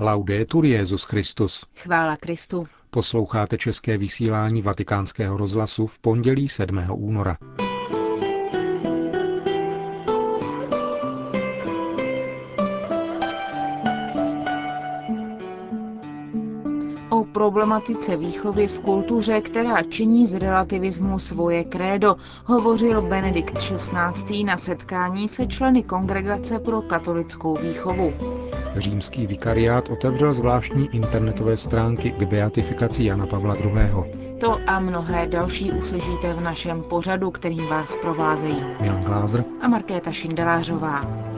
Laudetur Jezus Christus. Chvála Kristu. Posloucháte české vysílání Vatikánského rozhlasu v pondělí 7. února. Problematice výchovy v kultuře, která činí z relativismu svoje krédo, hovořil Benedikt XVI. na setkání se členy Kongregace pro katolickou výchovu. Římský vikariát otevřel zvláštní internetové stránky k beatifikaci Jana Pavla II. To a mnohé další uslyšíte v našem pořadu, kterým vás provázejí Milan Glázer a Markéta Šindelářová.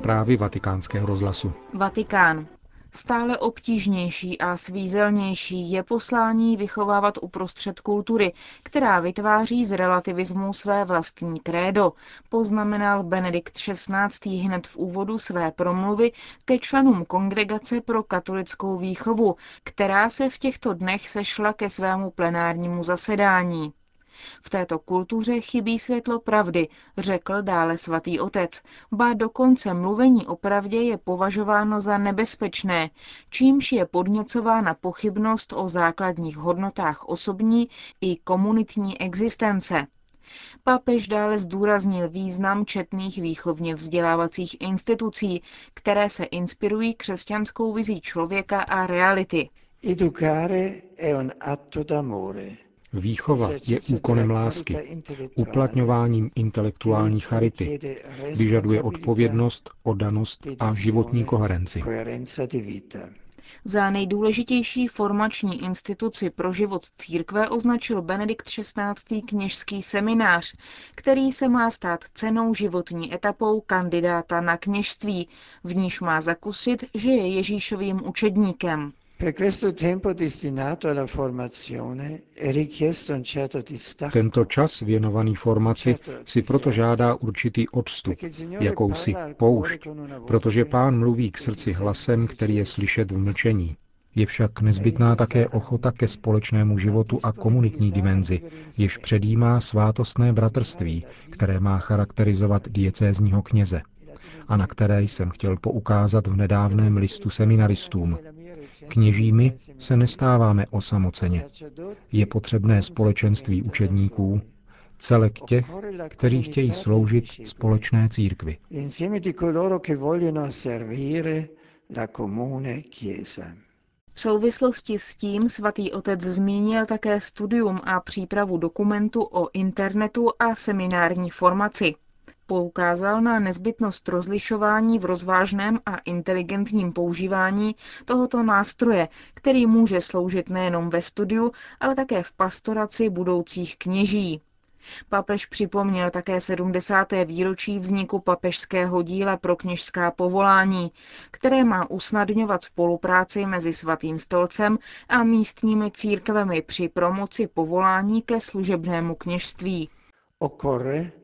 Zprávy vatikánského rozhlasu. Vatikán. Stále obtížnější a svízelnější je poslání vychovávat uprostřed kultury, která vytváří z relativismu své vlastní krédo, poznamenal Benedikt XVI. hned v úvodu své promluvy ke členům Kongregace pro katolickou výchovu, která se v těchto dnech sešla ke svému plenárnímu zasedání. V této kultuře chybí světlo pravdy, řekl dále svatý otec. Ba dokonce mluvení o pravdě je považováno za nebezpečné, čímž je podněcována pochybnost o základních hodnotách osobní i komunitní existence. Papež dále zdůraznil význam četných výchovně vzdělávacích institucí, které se inspirují křesťanskou vizí člověka a reality. Educare è un atto d'amore. Výchova je úkonem lásky, uplatňováním intelektuální charity, vyžaduje odpovědnost, oddanost a životní koherenci. Za nejdůležitější formační instituci pro život církve označil Benedikt XVI. kněžský seminář, který se má stát cenou životní etapou kandidáta na kněžství, v níž má zakusit, že je Ježíšovým učedníkem. Tento čas věnovaný formaci si proto žádá určitý odstup, jakousi poušť, protože pán mluví k srdci hlasem, který je slyšet v mlčení. Je však nezbytná také ochota ke společnému životu a komunitní dimenzi, jež předjímá svátostné bratrství, které má charakterizovat diecézního kněze a na které jsem chtěl poukázat v nedávném listu seminaristům, Kněžími se nestáváme osamoceně. Je potřebné společenství učedníků, celek těch, kteří chtějí sloužit společné církvi. V souvislosti s tím svatý otec zmínil také studium a přípravu dokumentu o internetu a seminární formaci. Poukázal na nezbytnost rozlišování v rozvážném a inteligentním používání tohoto nástroje, který může sloužit nejenom ve studiu, ale také v pastoraci budoucích kněží. Papež připomněl také 70. výročí vzniku papežského díla pro kněžská povolání, které má usnadňovat spolupráci mezi Svatým stolcem a místními církvemi při promoci povolání ke služebnému kněžství. Occorre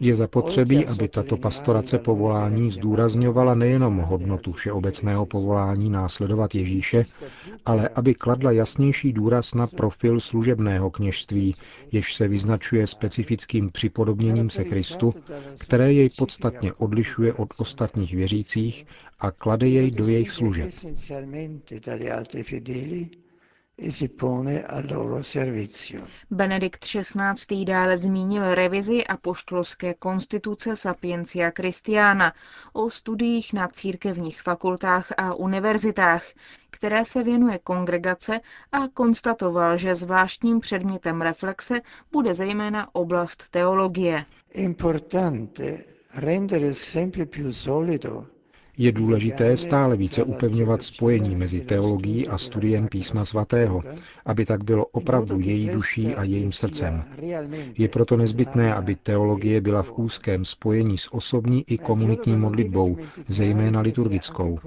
je zapotřebí, aby tato pastorace povolání zdůrazňovala nejenom hodnotu všeobecného povolání následovat Ježíše, ale aby kladla jasnější důraz na profil služebného kněžství, jež se vyznačuje specifickým připodobněním se Kristu, které jej podstatně odlišuje od ostatních věřících a klade jej do jejich služeb. Benedikt XVI. dále zmínil revizi a poštolské konstituce Sapiencia Christiana o studiích na církevních fakultách a univerzitách, které se věnuje kongregace a konstatoval, že zvláštním předmětem reflexe bude zejména oblast teologie. Importante rendere sempre più solido je důležité stále více upevňovat spojení mezi teologií a studiem písma svatého, aby tak bylo opravdu její duší a jejím srdcem. Je proto nezbytné, aby teologie byla v úzkém spojení s osobní i komunitní modlitbou, zejména liturgickou.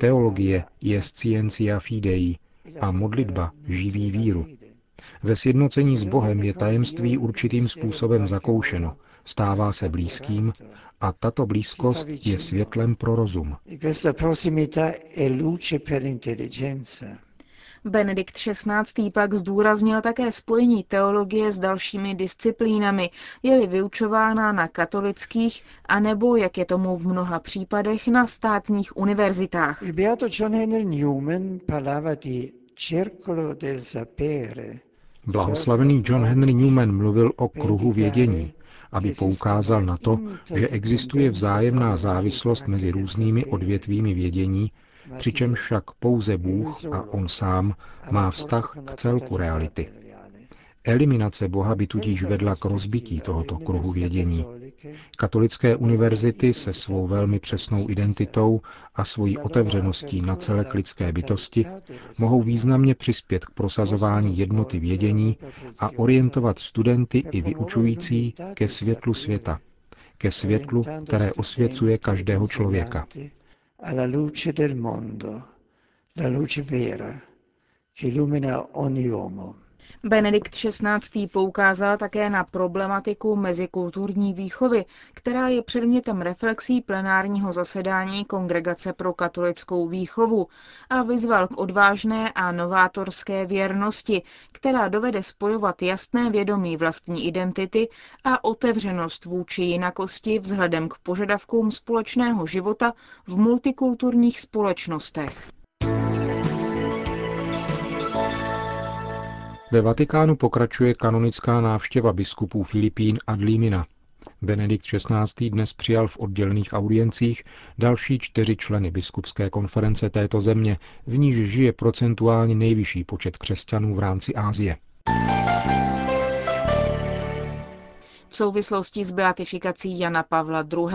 Teologie je scientia fidei a modlitba živí víru. Ve sjednocení s Bohem je tajemství určitým způsobem zakoušeno, stává se blízkým a tato blízkost je světlem pro rozum. Benedikt XVI. pak zdůraznil také spojení teologie s dalšími disciplínami, je-li vyučována na katolických, anebo, jak je tomu v mnoha případech, na státních univerzitách. Blahoslavený John Henry Newman mluvil o kruhu vědění, aby poukázal na to, že existuje vzájemná závislost mezi různými odvětvími vědění, přičemž však pouze Bůh a On sám má vztah k celku reality. Eliminace Boha by tudíž vedla k rozbití tohoto kruhu vědění. Katolické univerzity se svou velmi přesnou identitou a svojí otevřeností na celé lidské bytosti mohou významně přispět k prosazování jednoty vědění a orientovat studenty i vyučující ke světlu světa, ke světlu, které osvěcuje každého člověka. alla luce del mondo, la luce vera, che illumina ogni uomo. Benedikt XVI. poukázal také na problematiku mezikulturní výchovy, která je předmětem reflexí plenárního zasedání Kongregace pro katolickou výchovu a vyzval k odvážné a novátorské věrnosti, která dovede spojovat jasné vědomí vlastní identity a otevřenost vůči jinakosti vzhledem k požadavkům společného života v multikulturních společnostech. Ve Vatikánu pokračuje kanonická návštěva biskupů Filipín a Dlímina. Benedikt XVI. dnes přijal v oddělených audiencích další čtyři členy biskupské konference této země, v níž žije procentuálně nejvyšší počet křesťanů v rámci Ázie. V souvislosti s beatifikací Jana Pavla II.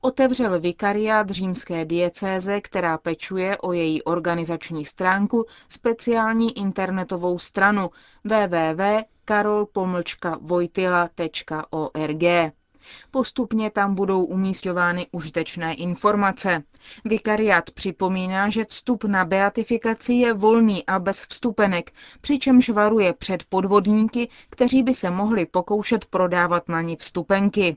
otevřel vikariát římské diecéze, která pečuje o její organizační stránku, speciální internetovou stranu www.karol-vojtila.org. Postupně tam budou umístěvány užitečné informace. Vikariát připomíná, že vstup na beatifikaci je volný a bez vstupenek, přičemž varuje před podvodníky, kteří by se mohli pokoušet prodávat na ní vstupenky.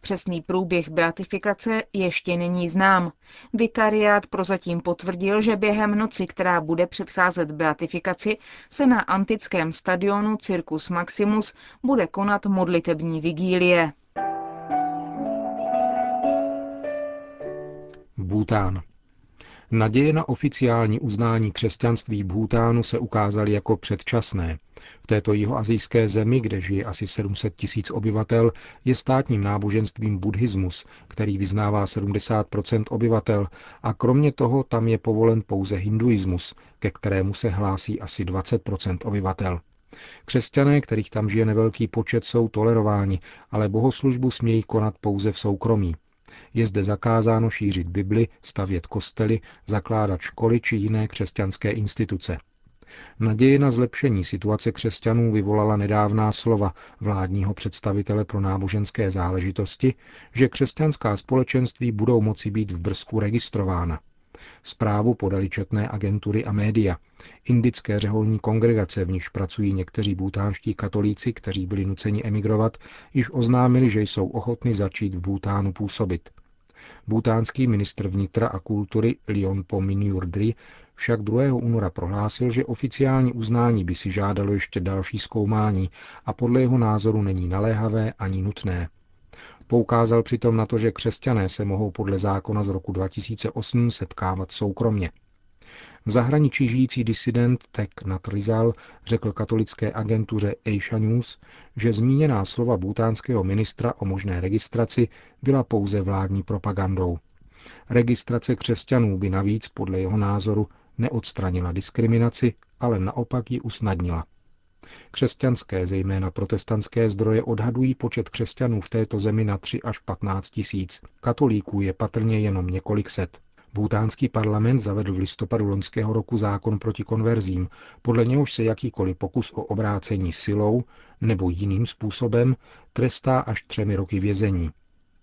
Přesný průběh beatifikace ještě není znám. Vikariát prozatím potvrdil, že během noci, která bude předcházet beatifikaci, se na antickém stadionu Circus Maximus bude konat modlitební vigílie. Bhután. Naděje na oficiální uznání křesťanství Bhutánu se ukázaly jako předčasné. V této jihoazijské zemi, kde žije asi 700 tisíc obyvatel, je státním náboženstvím buddhismus, který vyznává 70% obyvatel a kromě toho tam je povolen pouze hinduismus, ke kterému se hlásí asi 20 obyvatel. Křesťané, kterých tam žije nevelký počet, jsou tolerováni, ale bohoslužbu smějí konat pouze v soukromí. Je zde zakázáno šířit Bibli, stavět kostely, zakládat školy či jiné křesťanské instituce. Naděje na zlepšení situace křesťanů vyvolala nedávná slova vládního představitele pro náboženské záležitosti, že křesťanská společenství budou moci být v Brzku registrována. Zprávu podali četné agentury a média. Indické řeholní kongregace, v nichž pracují někteří bútánští katolíci, kteří byli nuceni emigrovat, již oznámili, že jsou ochotni začít v Bútánu působit. Bútánský ministr vnitra a kultury Lion Pominiurdri však 2. února prohlásil, že oficiální uznání by si žádalo ještě další zkoumání a podle jeho názoru není naléhavé ani nutné. Poukázal přitom na to, že křesťané se mohou podle zákona z roku 2008 setkávat soukromně. V zahraničí žijící disident Tek Natrizal řekl katolické agentuře Asia News, že zmíněná slova butánského ministra o možné registraci byla pouze vládní propagandou. Registrace křesťanů by navíc podle jeho názoru neodstranila diskriminaci, ale naopak ji usnadnila. Křesťanské, zejména protestantské zdroje odhadují počet křesťanů v této zemi na 3 až 15 tisíc. Katolíků je patrně jenom několik set. Bhutánský parlament zavedl v listopadu loňského roku zákon proti konverzím, podle něhož se jakýkoliv pokus o obrácení silou nebo jiným způsobem trestá až třemi roky vězení.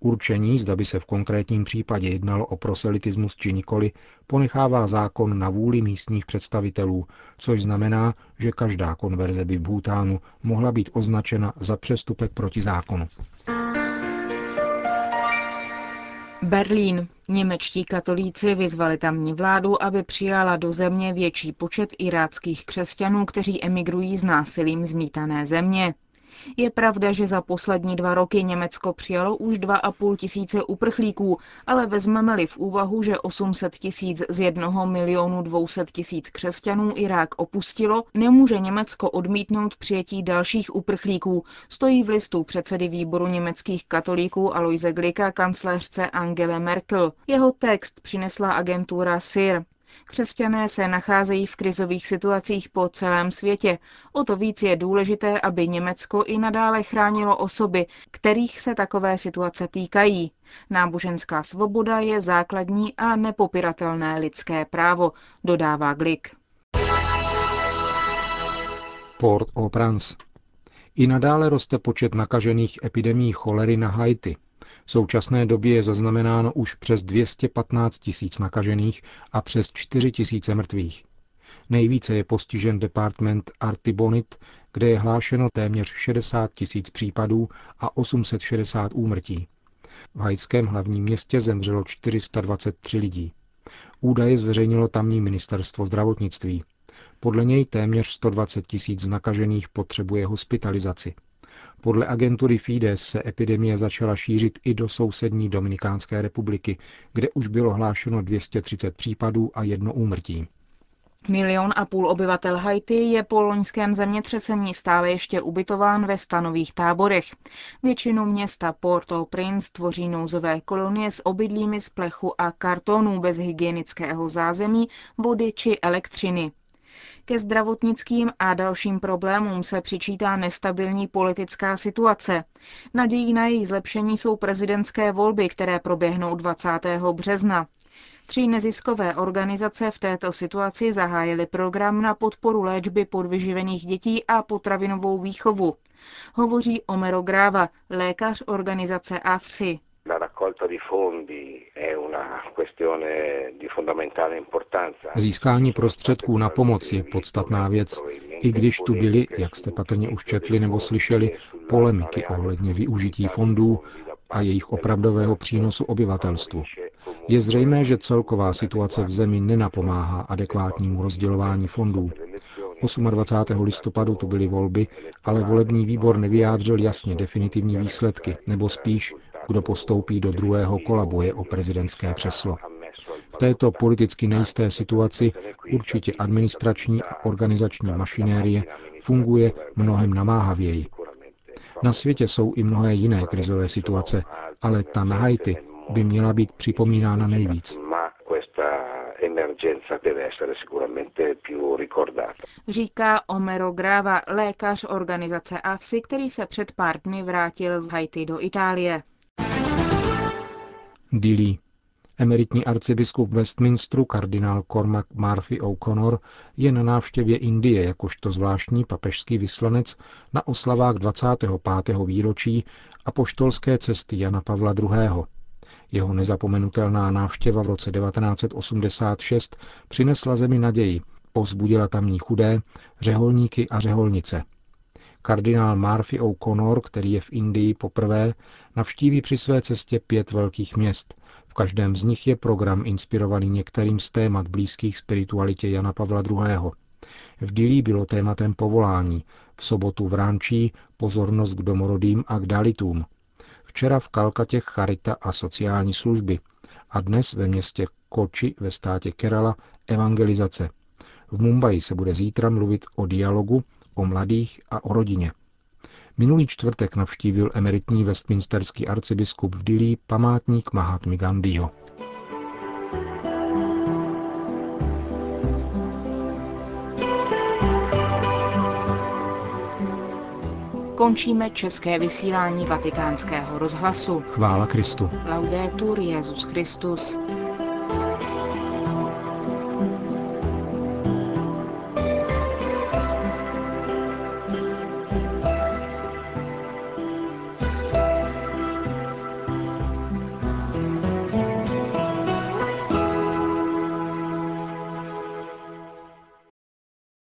Určení, zda by se v konkrétním případě jednalo o proselitismus či nikoli, ponechává zákon na vůli místních představitelů, což znamená, že každá konverze by v Bhutánu mohla být označena za přestupek proti zákonu. Berlín. Němečtí katolíci vyzvali tamní vládu, aby přijala do země větší počet iráckých křesťanů, kteří emigrují z násilím zmítané země. Je pravda, že za poslední dva roky Německo přijalo už 2,5 tisíce uprchlíků, ale vezmeme-li v úvahu, že 800 tisíc z 1 milionu 200 tisíc křesťanů Irák opustilo, nemůže Německo odmítnout přijetí dalších uprchlíků, stojí v listu předsedy výboru německých katolíků Aloise Glika kancléřce Angele Merkel. Jeho text přinesla agentura SIR. Křesťané se nacházejí v krizových situacích po celém světě. O to víc je důležité, aby Německo i nadále chránilo osoby, kterých se takové situace týkají. Náboženská svoboda je základní a nepopiratelné lidské právo, dodává Glik. Port-au-Prince. I nadále roste počet nakažených epidemí cholery na Haiti. V současné době je zaznamenáno už přes 215 tisíc nakažených a přes 4 tisíce mrtvých. Nejvíce je postižen department Artibonit, kde je hlášeno téměř 60 tisíc případů a 860 úmrtí. V haitském hlavním městě zemřelo 423 lidí. Údaje zveřejnilo tamní ministerstvo zdravotnictví. Podle něj téměř 120 tisíc nakažených potřebuje hospitalizaci. Podle agentury Fides se epidemie začala šířit i do sousední Dominikánské republiky, kde už bylo hlášeno 230 případů a jedno úmrtí. Milion a půl obyvatel Haiti je po loňském zemětřesení stále ještě ubytován ve stanových táborech. Většinu města Port-au-Prince tvoří nouzové kolonie s obydlími z plechu a kartonů bez hygienického zázemí, vody či elektřiny. Ke zdravotnickým a dalším problémům se přičítá nestabilní politická situace. Nadějí na její zlepšení jsou prezidentské volby, které proběhnou 20. března. Tři neziskové organizace v této situaci zahájily program na podporu léčby podvyživených dětí a potravinovou výchovu. Hovoří Omero Gráva, lékař organizace AFSI. Získání prostředků na pomoc je podstatná věc, i když tu byly, jak jste patrně už četli nebo slyšeli, polemiky ohledně využití fondů a jejich opravdového přínosu obyvatelstvu. Je zřejmé, že celková situace v zemi nenapomáhá adekvátnímu rozdělování fondů. 28. listopadu to byly volby, ale volební výbor nevyjádřil jasně definitivní výsledky, nebo spíš, kdo postoupí do druhého kola boje o prezidentské křeslo. V této politicky nejisté situaci určitě administrační a organizační mašinérie funguje mnohem namáhavěji. Na světě jsou i mnohé jiné krizové situace, ale ta na Haiti by měla být připomínána nejvíc. Říká Omero Grava, lékař organizace AFSI, který se před pár dny vrátil z Haiti do Itálie. Dili. Emeritní arcibiskup Westminsteru kardinál Cormac Murphy O'Connor je na návštěvě Indie jakožto zvláštní papežský vyslanec na oslavách 25. výročí apoštolské cesty Jana Pavla II. Jeho nezapomenutelná návštěva v roce 1986 přinesla zemi naději, povzbudila tamní chudé, řeholníky a řeholnice. Kardinál Murphy O'Connor, který je v Indii poprvé, navštíví při své cestě pět velkých měst. V každém z nich je program inspirovaný některým z témat blízkých spiritualitě Jana Pavla II. V Dili bylo tématem povolání, v sobotu v Ránčí pozornost k domorodým a k dalitům. Včera v Kalkatě charita a sociální služby a dnes ve městě Koči ve státě Kerala evangelizace. V Mumbai se bude zítra mluvit o dialogu, o mladých a o rodině. Minulý čtvrtek navštívil emeritní westminsterský arcibiskup v Dili památník Mahatmy Gandhiho. Končíme české vysílání vatikánského rozhlasu. Chvála Kristu. Laudetur Jezus Christus.